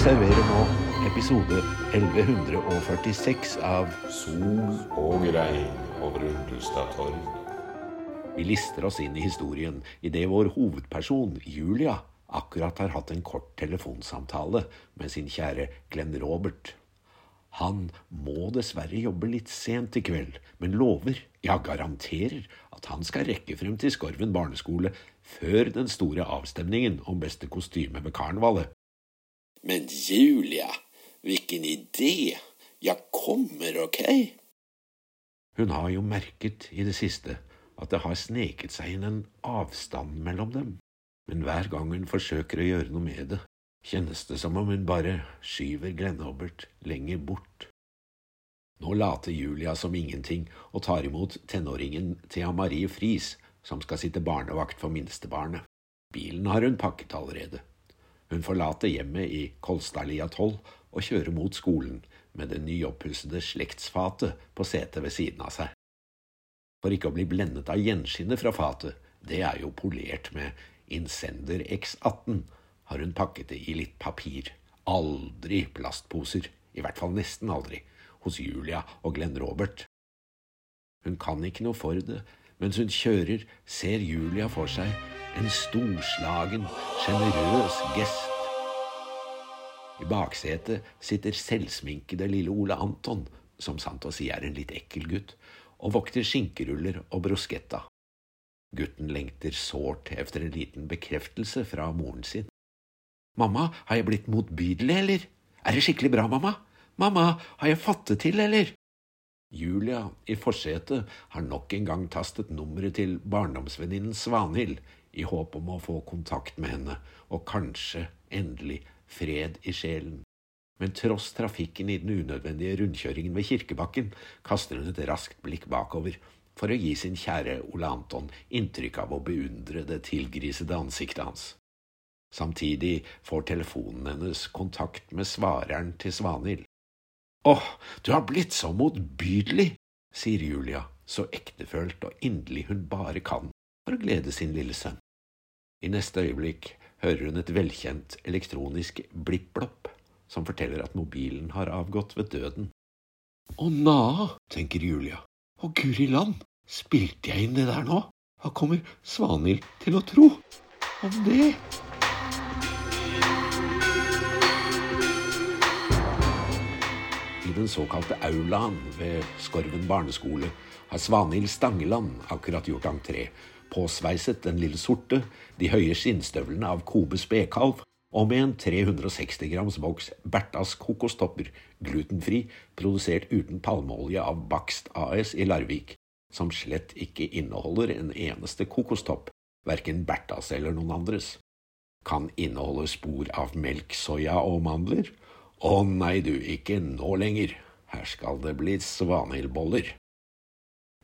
serverer nå episode 1146 av Sol og regn over Undestad torg. Vi lister oss inn i historien idet vår hovedperson, Julia, akkurat har hatt en kort telefonsamtale med sin kjære Glenn Robert. Han må dessverre jobbe litt sent i kveld, men lover, ja garanterer, at han skal rekke frem til Skorven barneskole før den store avstemningen om beste kostyme ved karnevalet. Men Julia, hvilken idé! Jeg kommer, ok? Hun har jo merket i det siste at det har sneket seg inn en avstand mellom dem, men hver gang hun forsøker å gjøre noe med det, kjennes det som om hun bare skyver Glenn Robert lenger bort. Nå later Julia som ingenting og tar imot tenåringen Thea Marie Friis, som skal sitte barnevakt for minstebarnet. Bilen har hun pakket allerede. Hun forlater hjemmet i Kolstadlia 12 og kjører mot skolen med det nyoppussede slektsfatet på setet ved siden av seg. For ikke å bli blendet av gjenskinnet fra fatet, det er jo polert med Incender X18, har hun pakket det i litt papir. Aldri plastposer, i hvert fall nesten aldri, hos Julia og Glenn Robert. Hun kan ikke noe for det, mens hun kjører, ser Julia for seg en storslagen, sjenerøs gest. I baksetet sitter selvsminkede lille Ole Anton, som sant å si er en litt ekkel gutt, og vokter skinkeruller og bruschetta. Gutten lengter sårt efter en liten bekreftelse fra moren sin. Mamma, har jeg blitt motbydelig, eller? Er det skikkelig bra, mamma? Mamma, har jeg fått det til, eller? Julia i forsetet har nok en gang tastet nummeret til barndomsvenninnen Svanhild i håp om å få kontakt med henne og kanskje endelig fred i sjelen. Men tross trafikken i den unødvendige rundkjøringen ved Kirkebakken kaster hun et raskt blikk bakover for å gi sin kjære Ole Anton inntrykk av å beundre det tilgrisede ansiktet hans. Samtidig får telefonen hennes kontakt med svareren til Svanhild. Åh, du har blitt så motbydelig, sier Julia, så ektefølt og inderlig hun bare kan for å glede sin lille sønn. I neste øyeblikk hører hun et velkjent elektronisk blipp-blopp som forteller at mobilen har avgått ved døden. Å na, tenker Julia. Å guri land, spilte jeg inn det der nå? Hva kommer Svanhild til å tro om det? I den såkalte aulaen ved Skorven barneskole har Svanhild Stangeland akkurat gjort entré, påsveiset den lille sorte, de høye skinnstøvlene av Kobe spekalv og med en 360 grams boks Bertas kokostopper, glutenfri, produsert uten palmeolje av Bakst AS i Larvik, som slett ikke inneholder en eneste kokostopp, verken Bertas eller noen andres. Kan inneholde spor av melk, soya og mandler? Å nei du, ikke nå lenger, her skal det bli svanhildboller.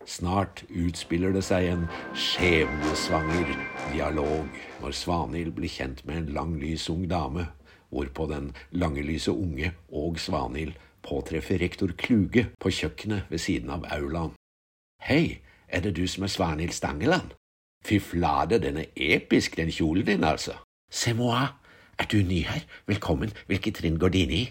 Snart utspiller det seg en skjebnesvanger dialog når Svanhild blir kjent med en lang, lys ung dame, hvorpå den lange, lyse unge og Svanhild påtreffer rektor Kluge på kjøkkenet ved siden av aulaen. Hei, er det du som er Svanhild Stangeland? Fy flate, den er episk, den kjolen din, altså. C'est moi. Er du ny her? Velkommen, hvilket trinn går dine i?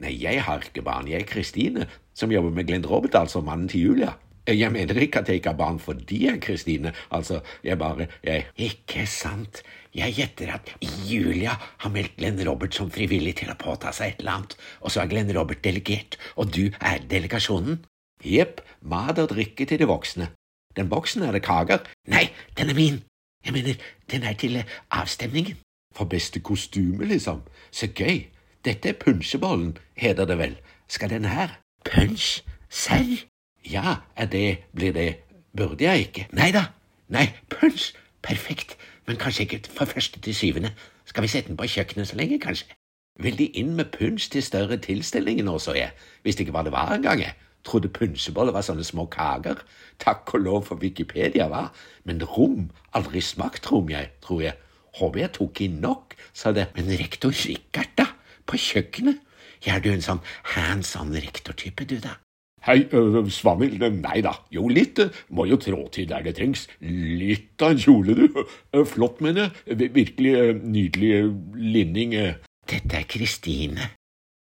Nei, jeg har ikke barn, jeg er Kristine, som jobber med Glenn Robert, altså mannen til Julia. Jeg mener ikke at jeg ikke har barn fordi jeg Kristine, altså, jeg bare, jeg… Ikke sant, jeg gjetter at Julia har meldt Glenn Robert som frivillig til å påta seg et eller annet, og så er Glenn Robert delegert, og du er delegasjonen? Jepp, mat og drikke til de voksne. Den boksen er det kaker. Nei, den er min. Jeg mener, den er til avstemningen. For beste kostyme, liksom. Så gøy. Dette er punsjebollen, heter det vel. Skal den her? Punsj? Serr? Ja, er det, blir det, burde jeg ikke? Nei da, nei, punsj, perfekt, men kanskje ikke fra første til syvende. Skal vi sette den på kjøkkenet så lenge, kanskje? Vil de inn med punsj til større tilstelninger nå, så jeg, visste ikke hva det var engang, jeg. Trodde punsjeboller var sånne små kaker. Takk og lov for Wikipedia, hva? Men rom, aldri smakt rom, jeg, tror jeg. Håper jeg tok inn nok, sa det. Men rektor Rikard, da? På kjøkkenet? Ja, du en sånn hands on rektortype, du, da? Hei, øh, Svanhild, nei da, jo litt, øh, må jo trå til der det trengs. Litt av en kjole, du. Øh, Flott, mener jeg. Virkelig øh, nydelig øh, linning. øh. Dette er Kristine.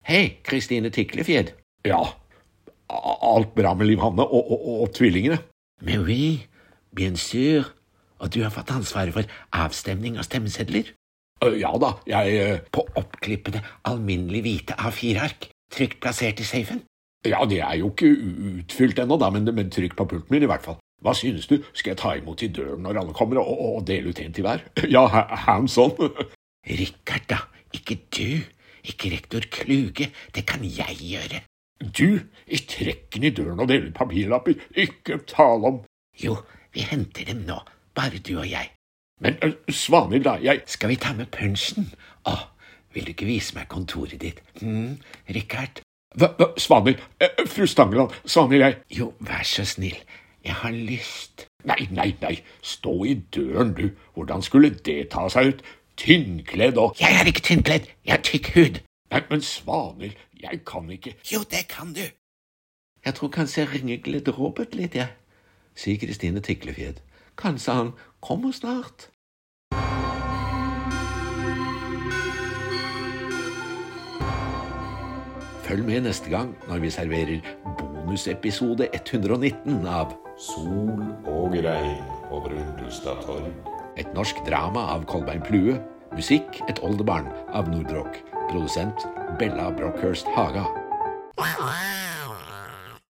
Hei, Kristine Tiklefjed. Ja, alt bra med Liv Hanne og, og, og, og tvillingene? Mais oui, bien sûr. Og du har fått ansvaret for avstemning av stemmesedler? Øh, Ja da, jeg øh, På oppklippede, alminnelig hvite A4-ark, trygt plassert i safen? Ja, det er jo ikke utfylt ennå, da, men, men trykk på pulten min i hvert fall. Hva synes du, skal jeg ta imot i døren når alle kommer, og, og, dele ut en til hver? Ja, ha- hands on. Rikard, da. Ikke du. Ikke rektor Kluge. Det kan jeg gjøre. Du, i trekken i døren og dele ut papirlapper, ikke tale om. Jo, vi henter dem nå. Bare du og jeg. Men Svanhild, da, jeg… Skal vi ta med punsjen? Å, vil du ikke vise meg kontoret ditt? Hm, Rikard? Svanhild, øh, fru Stangeland, Svanhild, jeg… Jo, vær så snill. Jeg har lyst. Nei, nei, nei, stå i døren, du. Hvordan skulle det ta seg ut? Tynnkledd og… Jeg er ikke tynnkledd. Jeg har tykk hud. Nei, men Svanhild, jeg kan ikke… Jo, det kan du. Jeg tror kanskje jeg ringer Gled Robert litt, jeg, sier Kristine Tiklefjed. Kanskje han kommer snart. Følg med neste gang når vi serverer bonusepisode 119 av Sol og regn på Brundustad torg. Et norsk drama av Kolbein Plue. Musikk Et oldebarn av Nordrock. Produsent Bella Brockhurst Haga.